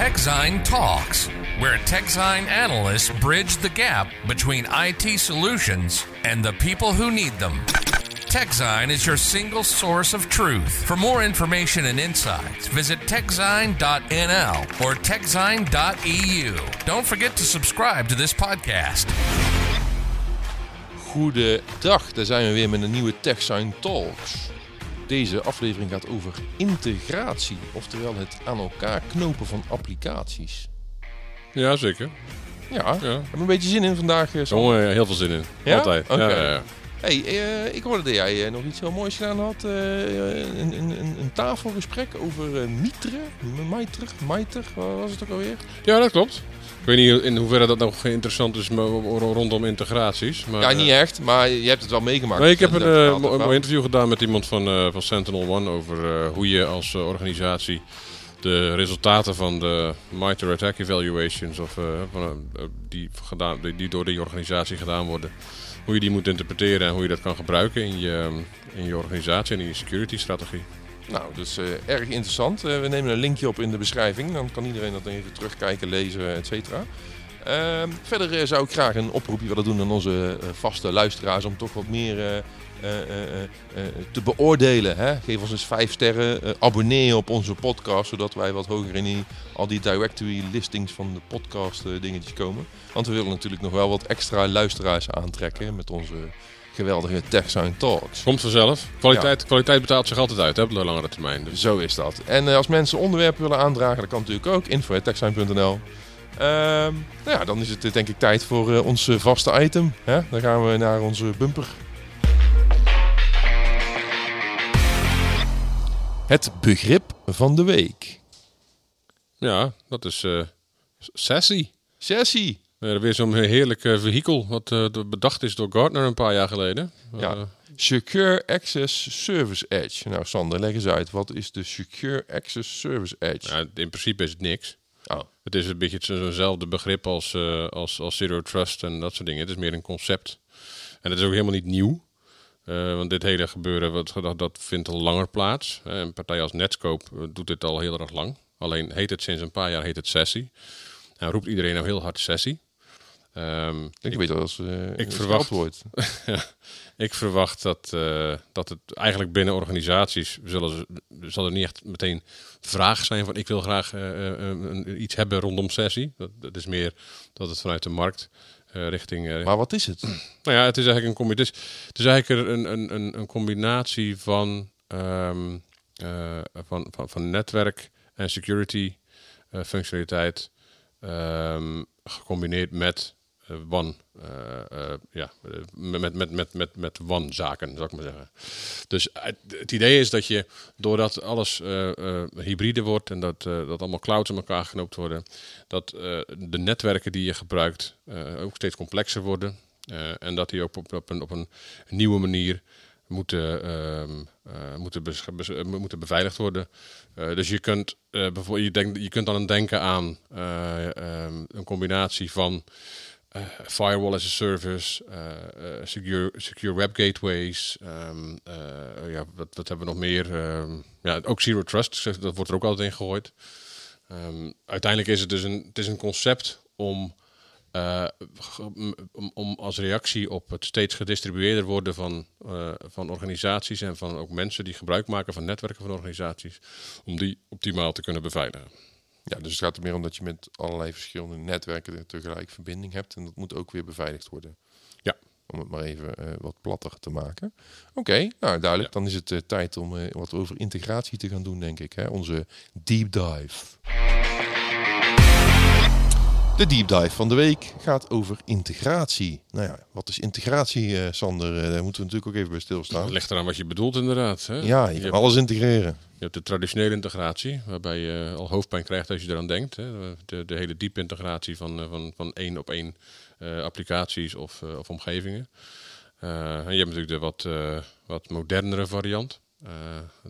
TechZine Talks, where TechZine analysts bridge the gap between IT solutions and the people who need them. TechZine is your single source of truth. For more information and insights, visit techzine.nl or techzine.eu. Don't forget to subscribe to this podcast. Goedendag, daar zijn we weer met een nieuwe TechSign Talks. Deze aflevering gaat over integratie, oftewel het aan elkaar knopen van applicaties. Ja, zeker. Ja, Ja. heb je een beetje zin in vandaag? Sam? Jongen, heel veel zin in. Ja? Altijd. Ja, ja, ja. Hey, eh, ik hoorde dat jij eh, nog iets heel moois gedaan had. een, een, een, tafelgesprek over Mitre, Maiter, Maiter, wat was het ook alweer? Ja, dat klopt. Ik weet niet in hoeverre dat nog interessant is rondom integraties. Maar, ja, eh, niet echt, maar je hebt het wel meegemaakt. Nee, ik heb een, eh, wel. mooi interview gedaan met iemand van, eh, van Sentinel One over eh, hoe je als eh, organisatie de resultaten van de MITRE Attack Evaluations of, eh, van, eh, die, gedaan, die, die door die organisatie gedaan worden, hoe je die moet interpreteren en hoe je dat kan gebruiken in je, in je organisatie en in je security strategie. Nou, dus erg interessant. Eh, we nemen een linkje op in de beschrijving. Dan kan iedereen dat even terugkijken, lezen, et cetera. Ehm, verder eh, zou ik graag een oproepje willen doen aan onze vaste luisteraars om toch wat meer te beoordelen. Hè? Geef ons eens vijf sterren. Abonneer op onze podcast, zodat wij wat hoger in die, al die directory listings van de podcast dingetjes komen. Want we willen natuurlijk nog wel wat extra luisteraars aantrekken met onze geweldige TechSign Talks. Komt vanzelf. Kwaliteit, kwaliteit betaalt zich altijd uit hè, op de langere termijn. Dus. Zo is dat. En eh, als mensen onderwerpen willen aandragen, dat kan natuurlijk ook. info.techsign.nl Ehm nou ja, dan is het eh, denk ik tijd voor eh, ons vaste item. Hè? Dan gaan we naar onze bumper. Het begrip van de week. Ja, dat is sassy. Sessie. Weer zo'n heerlijk eh, vehikel wat eh, bedacht is door Gartner een paar jaar geleden. Ja. Eh, Secure Access Service Edge. Nou Sander, leg eens uit. Wat is de Secure Access Service Edge? ja, in principe is het niks. Oh, Het is een beetje zo'nzelfde begrip als, eh, als, als Zero Trust en dat soort dingen. Het is meer een concept. En het is ook helemaal niet nieuw. Eh, want dit hele gebeuren, wat, dat, dat vindt al langer plaats. Eh, een partij als Netscope eh, doet dit al heel erg lang. Alleen heet het sinds een paar jaar heet het Sessie. En roept iedereen nou heel hard Sessie. Ehm, ik weet dat als eh ik verwacht- wordt. Ik verwacht dat, eh, dat het eigenlijk binnen organisaties zullen, zal er niet echt meteen vraag zijn van ik wil graag eh, een- iets hebben rondom sessie. Dat, dat is meer dat het vanuit de markt richting. Maar wat is het? nou ja, het is eigenlijk een, combi- het is, eigenlijk een, een, een, een combinatie van, ehm, eh, van, van, van netwerk en security functionaliteit ehm, gecombineerd met one, eh, eh, ja, eh, met, met, met, met, met one zaken, zou ik maar zeggen. Dus het, idee is dat je, doordat alles hybride wordt en dat, dat allemaal clouds aan elkaar geknoopt worden, dat de netwerken die je gebruikt ook steeds complexer worden. en dat die ook op, op, een, op een nieuwe manier moeten, ehm, eh, moeten, beveiligd worden. Dus je kunt, bijvoorbeeld, je, denkt, je kunt dan denken aan eh, ehm, een combinatie van eh, firewall as a service, eh, eh, secure, secure web gateways. ehm, eh, ja, wat, wat hebben we nog meer? Ehm, ja, ook zero trust, dat wordt er ook altijd in gegooid. Ehm, uiteindelijk is het dus een, het is een concept om, om, om als reactie op het steeds gedistribueerder worden van, van organisaties en van ook mensen die gebruik maken van netwerken van organisaties, om die optimaal te kunnen beveiligen. Ja, dus het gaat er meer om dat je met allerlei verschillende netwerken tegelijk verbinding hebt. En dat moet ook weer beveiligd worden. Ja. Om het maar even eh, wat platter te maken. Oké, nou duidelijk. Dan is het eh, tijd om eh, wat over integratie te gaan doen, denk ik. Hè? Onze deep dive. De deep dive van de week gaat over integratie. Nou ja, wat is integratie, eh, Sander? Eh, daar moeten we natuurlijk ook even bij stilstaan. Het ligt eraan wat je bedoelt inderdaad. Hè? Ja, je je, kan alles integreren. je hebt de traditionele integratie, waarbij je al hoofdpijn krijgt als je eraan denkt. Hè? De, de hele diepe integratie van, eh, van, van één op één applicaties of, of omgevingen. En je hebt natuurlijk de wat, wat modernere variant. Eh,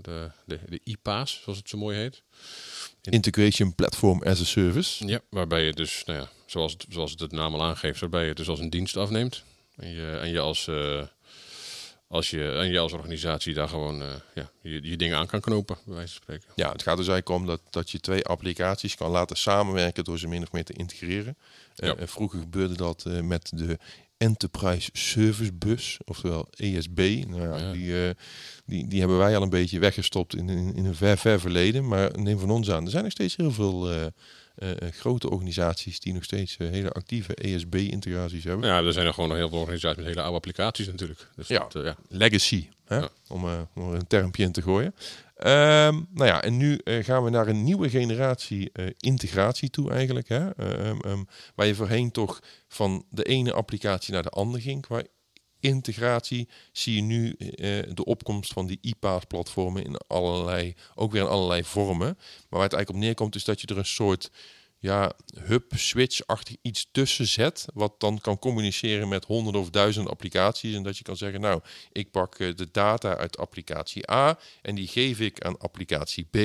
de, de, de IPA's, zoals het zo mooi heet. Integration Platform as a Service. Ja, waarbij je dus, nou ja, zoals het, zoals het de naam al aangeeft, waarbij je het dus als een dienst afneemt. En je, en je als, eh, als je, en je als organisatie daar gewoon eh, ja, je, je dingen aan kan knopen, bij wijze van spreken. Ja, het gaat dus eigenlijk om dat, dat je twee applicaties kan laten samenwerken door ze min of meer te integreren. Ja. vroeger gebeurde dat met de Enterprise Service Bus, oftewel ESB. Nou ja, Ja. Die, eh, die, die hebben wij al een beetje weggestopt in, in, in een ver, ver verleden. Maar neem van ons aan, er zijn nog steeds heel veel eh, eh, grote organisaties die nog steeds hele actieve ESB-integraties hebben. Ja, er zijn er gewoon nog heel veel organisaties met hele oude applicaties natuurlijk. Dus Ja. dat, ja. Legacy, hè? Om, om er een termpje in te gooien. Ehm, nou ja, en nu eh, gaan we naar een nieuwe generatie eh, integratie toe eigenlijk. Hè? Ehm, ehm, waar je voorheen toch van de ene applicatie naar de andere ging. Qua integratie zie je nu eh, de opkomst van die iPaaS-platformen in allerlei, ook weer in allerlei vormen. Maar waar het eigenlijk op neerkomt is dat je er een soort ja, hub-switch-achtig iets tussen zet. Wat dan kan communiceren met honderden of duizenden applicaties. En dat je kan zeggen, nou, ik pak eh, de data uit applicatie A en die geef ik aan applicatie B.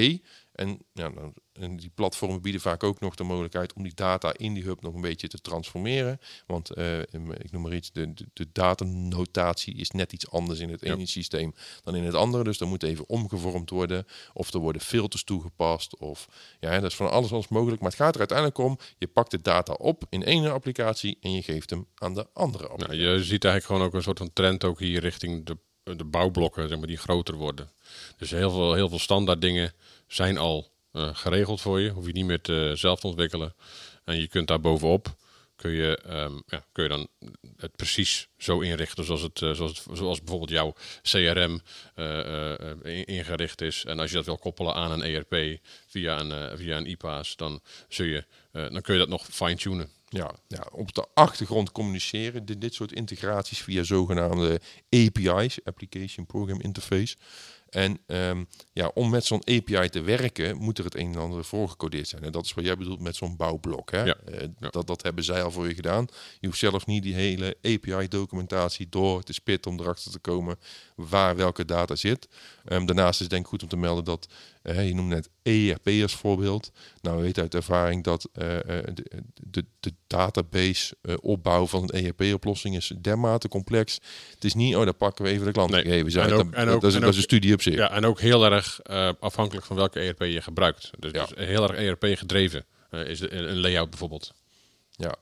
En, ja, nou, en die platformen bieden vaak ook nog de mogelijkheid om die data in die hub nog een beetje te transformeren. Want eh, ik noem maar iets, de, de, de datanotatie is net iets anders in het Ja. ene systeem dan in het andere. Dus er moet even omgevormd worden. Of er worden filters toegepast. Of ja, dat is van alles alles mogelijk. Maar het gaat er uiteindelijk om, je pakt de data op in één applicatie en je geeft hem aan de andere applicatie. Nou, je ziet eigenlijk gewoon ook een soort van trend ook hier richting de, de bouwblokken, zeg maar, die groter worden. Dus heel veel, heel veel standaard dingen zijn al eh, geregeld voor je. Hoef je niet meer te, zelf te ontwikkelen. En je kunt daar bovenop, kun je, ehm, ja, kun je dan het precies zo inrichten zoals, het, eh, zoals, het, zoals bijvoorbeeld jouw CRM eh, eh, eh, in- ingericht is. En als je dat wil koppelen aan een ERP via een, eh, via een IPAS, dan, zul je, eh, dan kun je dat nog fine-tunen. Ja, ja, op de achtergrond communiceren dit, dit soort integraties via zogenaamde API's, Application Program Interface. En ehm, ja, om met zo'n API te werken, moet er het een en ander voorgecodeerd zijn. En dat is wat jij bedoelt met zo'n bouwblok. Hè? Ja, Eh, ja. Dat, dat hebben zij al voor je gedaan. Je hoeft zelf niet die hele API-documentatie door te spitten om erachter te komen waar welke data zit. Ehm, daarnaast is het denk ik goed om te melden dat, je noemde net ERP als voorbeeld. Nou, we weten uit ervaring dat eh, eh, de, de, de database eh, opbouw van een ERP-oplossing is dermate complex. Het is niet, oh, daar pakken we even de klantgegevens Nee. uit. En ook- Dat- en ook- dat, is, en dat is een studie op zich. Ja, en ook heel erg afhankelijk van welke ERP je gebruikt. Dus, Ja. dus heel erg ERP gedreven eh, is een layout bijvoorbeeld. Ja.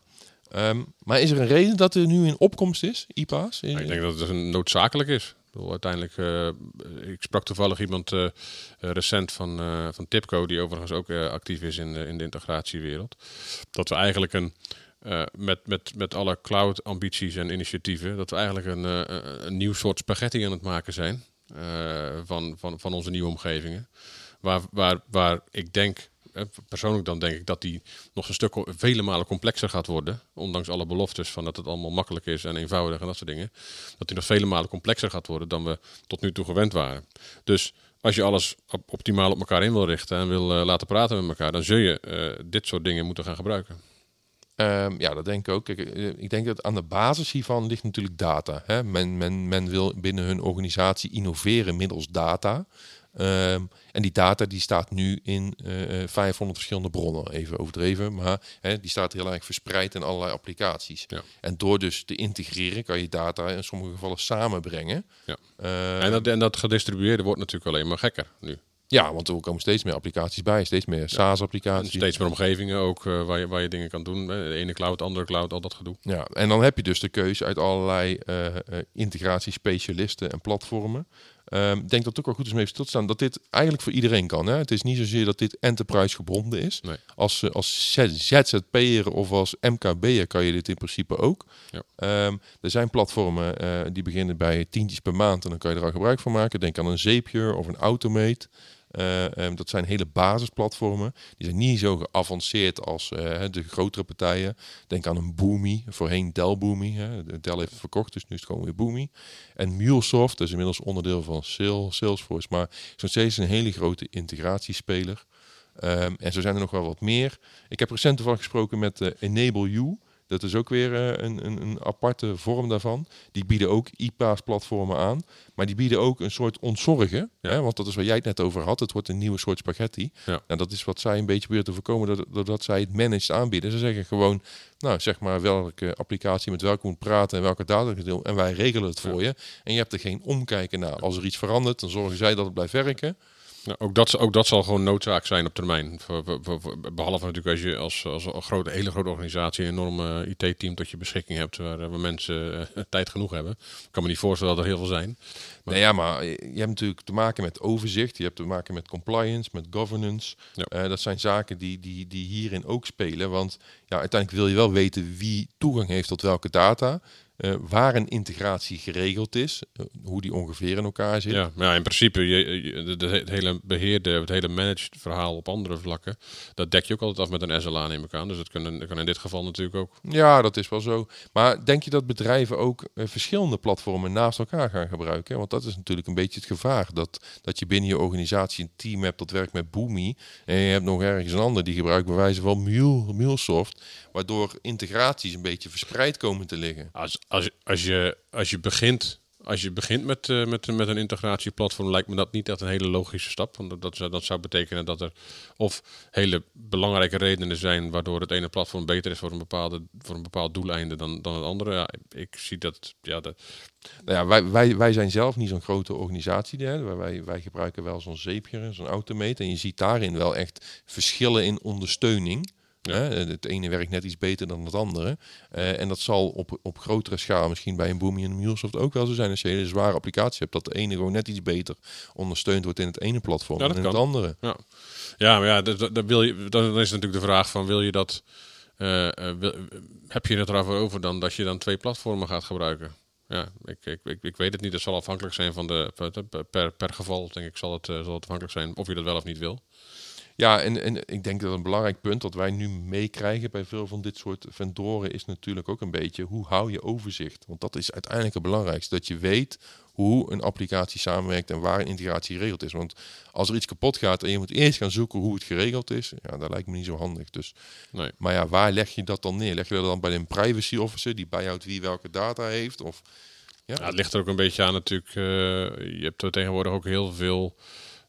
Ehm, maar is er een reden dat er nu in opkomst is, IPA's? Ik denk dat het een noodzakelijk is. Bedoel, uiteindelijk, eh, ik sprak toevallig iemand eh, recent van, eh, van Tipco, die overigens ook actief is in de, in de integratiewereld. Dat we eigenlijk een, met, met, met alle cloud-ambities en initiatieven, dat we eigenlijk een, een nieuw soort spaghetti aan het maken zijn van, van, van onze nieuwe omgevingen. Waar, waar, waar ik denk, persoonlijk dan denk ik dat die nog een stuk vele malen complexer gaat worden. Ondanks alle beloftes van dat het allemaal makkelijk is en eenvoudig en dat soort dingen. Dat die nog vele malen complexer gaat worden dan we tot nu toe gewend waren. Dus als je alles op, optimaal op elkaar in wil richten en wil eh, laten praten met elkaar, dan zul je eh, dit soort dingen moeten gaan gebruiken. Ehm, ja, dat denk ik ook. Kijk, eh, ik denk dat aan de basis hiervan ligt natuurlijk data. Hè? Men, men, men wil binnen hun organisatie innoveren middels data. Ehm, en die data die staat nu in eh, eh, 500 verschillende bronnen, even overdreven. Maar hè, die staat heel erg verspreid in allerlei applicaties. Ja. En door dus te integreren kan je data in sommige gevallen samenbrengen. Ja. Eh, En dat, en dat gedistribueerde wordt natuurlijk alleen maar gekker nu. ja, want er komen steeds meer applicaties bij. Steeds meer SaaS-applicaties. steeds meer omgevingen ook eh, waar, je, waar je dingen kan doen. Eh, De ene cloud, de andere cloud, al dat gedoe. Ja, en dan heb je dus de keuze uit allerlei eh, eh, integratiespecialisten en platformen. Ehm, ik denk dat het ook wel goed is om even stil te staan dat dit eigenlijk voor iedereen kan. Hè? Het is niet zozeer dat dit enterprise gebonden is. Nee. Als, eh, als ZZP'er of als MKB'er kan je dit in principe ook. Ja. Ehm, er zijn platformen eh, die beginnen bij tientjes per maand en dan kan je er al gebruik van maken. Denk aan een Zapier of een Automate. Eh, ehm, dat zijn hele basisplatformen. Die zijn niet zo geavanceerd als eh, de grotere partijen. Denk aan een Boomi, voorheen Dell Boomi. Hè. De Dell heeft het verkocht, dus nu is het gewoon weer Boomi. En MuleSoft, dat is inmiddels onderdeel van Sale- Salesforce, maar is nog steeds een hele grote integratiespeler. Ehm, en zo zijn er nog wel wat meer. Ik heb recent ervan gesproken met eh, Enable You. Dat Dat is ook weer eh, een, een, een aparte vorm daarvan. Die bieden ook IPA's-platformen aan. Maar die bieden ook een soort ontzorgen. Ja. Hè? Want dat is waar jij het net over had. Het wordt een nieuwe soort spaghetti. Ja. Nou, dat is wat zij een beetje proberen te voorkomen doordat, doordat zij het managed aanbieden. Ze zeggen gewoon, nou zeg maar welke applicatie met welke moet praten en welke data deel. En wij regelen het voor je. En je hebt er geen omkijken naar. Als er iets verandert, dan zorgen zij dat het blijft werken. Nou, ook, dat, ook dat zal gewoon noodzaak zijn op termijn. Behalve natuurlijk als je als, als een grote, hele grote organisatie een enorm eh, IT-team tot je beschikking hebt, waar, eh, waar mensen eh, tijd genoeg hebben. Ik kan me niet voorstellen dat er heel veel zijn. Nou ja, maar je hebt natuurlijk te maken met overzicht. Je hebt te maken met compliance, met governance. Ja. Dat zijn zaken die, die, die hierin ook spelen. Want ja, uiteindelijk wil je wel weten wie toegang heeft tot welke data. Eh, waar een integratie geregeld is. eh, hoe die ongeveer in elkaar zit. Ja, maar ja, in principe, je, je- de, de- het hele beheerde, het hele managed verhaal op andere vlakken, dat dek je ook altijd af met een SLA neem ik aan. Dus dat kan, dat kan in dit geval natuurlijk ook. Ja, dat is wel zo. Maar denk je dat bedrijven ook eh, verschillende platformen naast elkaar gaan gebruiken? Want dat is natuurlijk een beetje het gevaar. Dat, dat je binnen je organisatie een team hebt dat werkt met Boomi. En je hebt nog ergens een ander die gebruikt bij wijze van Mule, MuleSoft. Waardoor integraties een beetje verspreid komen te liggen. Als, als, als, je, als je begint, als je begint met, eh, met, met een integratieplatform, lijkt me dat niet echt een hele logische stap. Want dat, zou, dat zou betekenen dat er of hele belangrijke redenen zijn waardoor het ene platform beter is voor een, bepaalde, voor een bepaald doeleinde dan, dan het andere. Ja, ik zie dat. Ja, dat Nou ja, wij, wij, wij zijn zelf niet zo'n grote organisatie. Hè. Wij, wij gebruiken wel zo'n zeepje, zo'n automate. En je ziet daarin wel echt verschillen in ondersteuning. Ja. Het ene werkt net iets beter dan het andere. Eh, en dat zal op, op grotere schaal misschien bij een Boomi en een MuleSoft ook wel zo zijn. Als je een hele zware applicatie hebt, dat de ene gewoon net iets beter ondersteund wordt in het ene platform Ja, dan dat in kan. het andere. Ja, ja maar ja, dat, dat, dat wil je, dan is natuurlijk de vraag van wil je dat, eh, eh, wil- heb je het erover over dan dat je dan twee platformen gaat gebruiken? Ja, ik, ik, ik, ik weet het niet. Het zal afhankelijk zijn van de, per, per, per geval, denk ik, zal het, zal het afhankelijk zijn of je dat wel of niet wil. Ja, en, en ik denk dat een belangrijk punt dat wij nu meekrijgen bij veel van dit soort vendoren is natuurlijk ook een beetje hoe hou je overzicht? Want dat is uiteindelijk het belangrijkste. Dat je weet hoe een applicatie samenwerkt en waar een integratie geregeld is. Want als er iets kapot gaat en je moet eerst gaan zoeken hoe het geregeld is, ja, dat lijkt me niet zo handig. Dus, Nee. maar ja, waar leg je dat dan neer? Leg je dat dan bij een privacy officer die bijhoudt wie welke data heeft? Of, ja, Ja, het ligt er ook een beetje aan natuurlijk. eh, je hebt er tegenwoordig ook heel veel.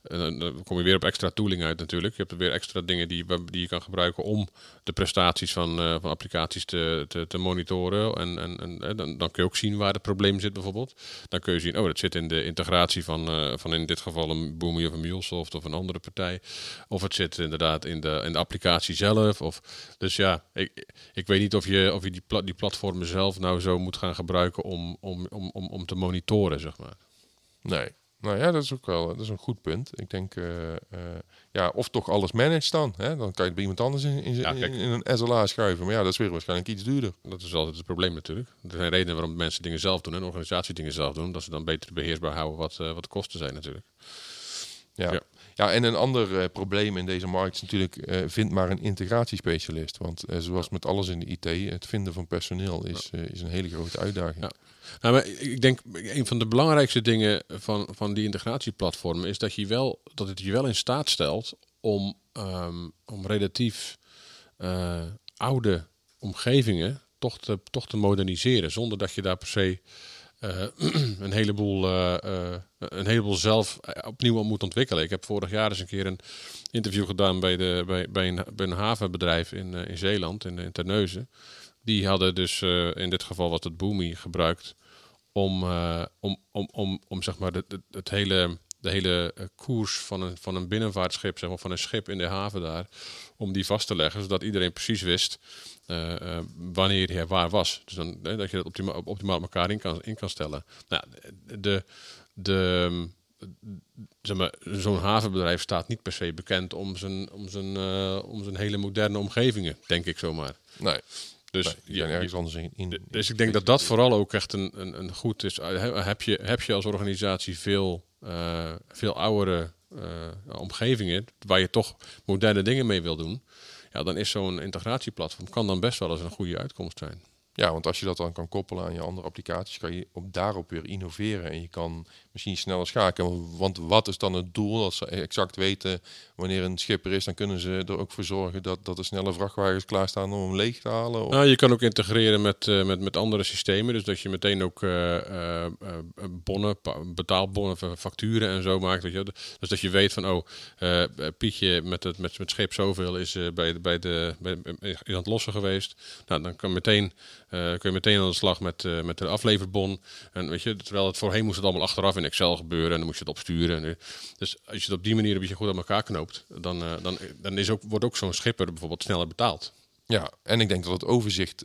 Dan- kom je weer op extra tooling uit natuurlijk. Je hebt er weer extra dingen die, die je kan gebruiken om de prestaties van, eh, van applicaties te, te, te monitoren. En, en, en dan, dan kun je ook zien waar het probleem zit bijvoorbeeld. Dan kun je zien, oh, dat zit in de integratie van, eh, van in dit geval een Boomi of een MuleSoft of een andere partij. Of het zit inderdaad in de, in de applicatie zelf. Of, dus ja, ik, ik weet niet of je, of je die, pla- die platformen zelf nou zo moet gaan gebruiken om, om, om, om, om te monitoren, zeg maar. Nee. Nou ja, dat is ook wel dat is een goed punt. Ik denk, eh, eh, ja, of toch alles managed dan. Hè? Dan kan je het bij iemand anders in, in, Ja, in, kijk. in een SLA schuiven. Maar ja, dat is weer waarschijnlijk iets duurder. Dat is altijd het probleem natuurlijk. Er zijn redenen waarom mensen dingen zelf doen en organisaties dingen zelf doen. Dat ze dan beter beheersbaar houden wat, eh, wat de kosten zijn natuurlijk. Ja. Ja. Ja. en een ander eh, probleem in deze markt is natuurlijk, eh, vind maar een integratiespecialist. Want eh, zoals met alles in de IT, het vinden van personeel is, is een hele grote uitdaging. Ja. Nou, maar ik denk een van de belangrijkste dingen van, van die integratieplatformen is dat, je wel, dat het je wel in staat stelt om, ehm, om relatief oude omgevingen toch te, toch te moderniseren. Zonder dat je daar per se eh, een, heleboel, eh, eh, een heleboel zelf opnieuw moet ontwikkelen. Ik heb vorig jaar eens een keer een interview gedaan bij, de, bij, bij, een, havenbedrijf in, in Zeeland, in, Terneuzen. Die hadden dus, in dit geval was het Boomi gebruikt, om, om, om, om, om zeg maar het, het hele, de hele eh, koers van een, van een binnenvaartschip, zeg maar, van een schip in de haven daar, om die vast te leggen, zodat iedereen precies wist eh, eh, wanneer hij waar was. Dus dan, eh, dat je dat optimaal, optimaal op elkaar in kan, in kan stellen. Nou, de, de, zeg maar, zo'n havenbedrijf staat niet per se bekend om zijn, om zijn, om zijn hele moderne omgevingen, denk ik zomaar. Nee, Dus nee, die je- zijn je- ergens anders in. in dus ik denk dat dat vooral ook echt een, een, een goed is. Eh, Heb je, heb je als organisatie veel, eh, veel oudere eh, omgevingen waar je toch moderne dingen mee wil doen, ja, dan is zo'n integratieplatform kan dan best wel eens een goede uitkomst zijn. Ja, want als je dat dan kan koppelen aan je andere applicaties, kan je op daarop weer innoveren. En je kan misschien sneller schakelen. Want wat is dan het doel? Als ze exact weten wanneer een schipper is, dan kunnen ze er ook voor zorgen dat, dat er snelle vrachtwagens klaarstaan om hem leeg te halen. Of... Nou, je kan ook integreren met, uh, met, met andere systemen. Dus dat je meteen ook uh, uh, bonnen, betaalbonnen, facturen en zo maakt. Weet je? Dus dat je weet van, oh, Pietje met het met, met schip zoveel is bij, de, bij de bij, is aan het lossen geweest. Nou, dan kan meteen kun je meteen aan de slag met, met de afleverbon. En weet je, terwijl het voorheen moest het allemaal achteraf in Excel gebeuren en dan moest je het opsturen. dus als je het op die manier een beetje goed aan elkaar knoopt, dan, uh, dan, dan is ook, wordt ook zo'n schipper bijvoorbeeld sneller betaald. Ja, en ik denk dat het overzicht,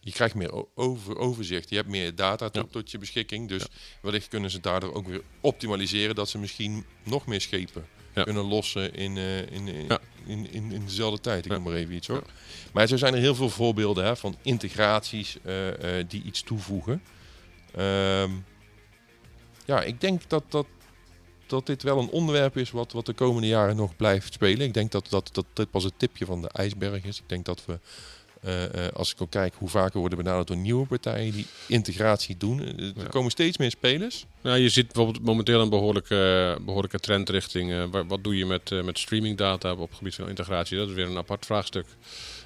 je krijgt meer over, overzicht, je hebt meer data tot, tot je beschikking. Dus ja. wellicht kunnen ze daardoor ook weer optimaliseren dat ze misschien nog meer schepen ja. kunnen lossen in, uh, in, in, in, in, in, dezelfde tijd. Ik noem maar even iets hoor. Maar zo zijn er heel veel voorbeelden hè, van integraties die iets toevoegen. Um, ja, ik denk dat, dat, dat dit wel een onderwerp is wat, wat de komende jaren nog blijft spelen. Ik denk dat, dat, dat dit pas het tipje van de ijsberg is. Ik denk dat we als ik ook kijk hoe vaker worden benaderd door nieuwe partijen die integratie doen. Er ja. komen steeds meer spelers. Nou, je ziet bijvoorbeeld momenteel een behoorlijke, behoorlijke trend richting uh, wat doe je met, met streamingdata op het gebied van integratie. Dat is weer een apart vraagstuk.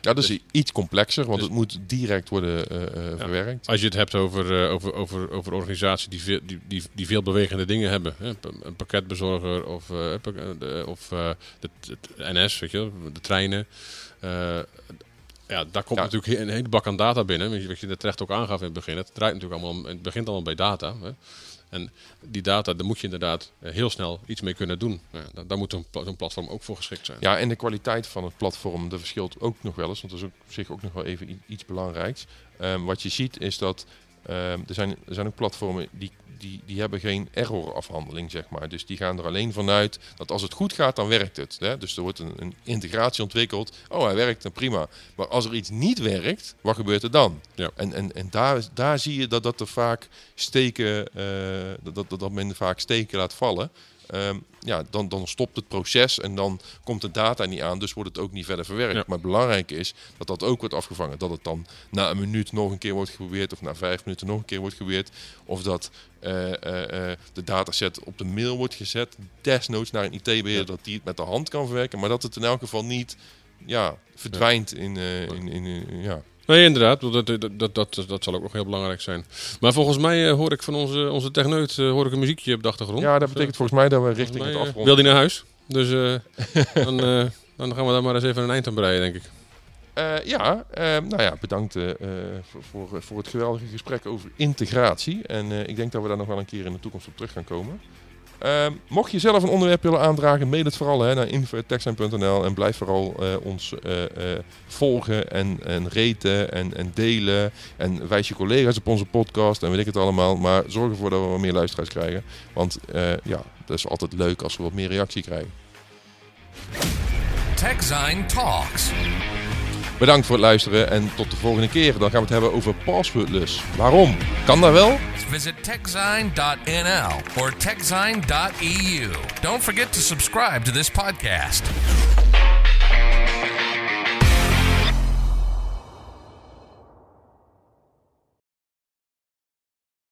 Ja, dat is dus, iets complexer, want dus, het moet direct worden ja, verwerkt. Als je het hebt over, over, over, over organisaties die veel, die, die, die veel bewegende dingen hebben. Hè? Een pakketbezorger of, of de, de, NS, weet je, de treinen ja, daar komt ja. natuurlijk een hele bak aan data binnen. Wat je er terecht ook aangaf in het begin. Het draait natuurlijk allemaal, het begint allemaal bij data. Hè. En die data, daar moet je inderdaad eh, heel snel iets mee kunnen doen. Ja, daar moet zo'n platform ook voor geschikt zijn. Ja, en de kwaliteit van het platform, dat verschilt ook nog wel eens. Want dat is ook, op zich ook nog wel even iets belangrijks. Um, wat je ziet is dat um, er, zijn, er zijn ook platformen die die, die hebben geen errorafhandeling, zeg maar. Dus die gaan er alleen vanuit dat als het goed gaat, dan werkt het. Hè? Dus er wordt een, een integratie ontwikkeld. Oh, hij werkt, dan prima. Maar als er iets niet werkt, wat gebeurt er dan? Ja. En, en, en daar, daar zie je dat, dat er vaak steken, uh, dat, dat, dat men vaak steken laat vallen. Um, ja, dan, dan stopt het proces en dan komt de data niet aan, dus wordt het ook niet verder verwerkt. Ja. Maar belangrijk is dat dat ook wordt afgevangen. Dat het dan na een minuut nog een keer wordt geprobeerd, of na vijf minuten nog een keer wordt geprobeerd. Of dat uh, uh, uh, de dataset op de mail wordt gezet, desnoods naar een IT-beheerder, ja. dat die het met de hand kan verwerken. Maar dat het in elk geval niet ja, verdwijnt ja. in, in, in, in ja. Nee, inderdaad. Dat, dat, dat, dat, dat zal ook nog heel belangrijk zijn. Maar volgens mij uh, hoor ik van onze, onze techneut uh, hoor ik een muziekje op de achtergrond. Ja, dat betekent volgens mij dat we richting het afronden. Wil die naar huis? Dus uh, dan, dan gaan we daar maar eens even een eind aan breien, denk ik. ja, nou ja, bedankt voor, voor, voor het geweldige gesprek over integratie. En ik denk dat we daar nog wel een keer in de toekomst op terug gaan komen. Uh, mocht je zelf een onderwerp willen aandragen, mail het vooral hè, naar info.techsign.nl en blijf vooral uh, ons uh, volgen en, en reten en, en delen. En wijs je collega's op onze podcast en weet ik het allemaal. Maar zorg ervoor dat we wat meer luisteraars krijgen. Want ja, dat is altijd leuk als we wat meer reactie krijgen. TechZine Talks. Bedankt voor het luisteren en tot de volgende keer. Dan gaan we het hebben over passwordless. Waarom? Kan dat wel? Visit techzine.nl or techzine.eu. Don't forget to subscribe to this podcast.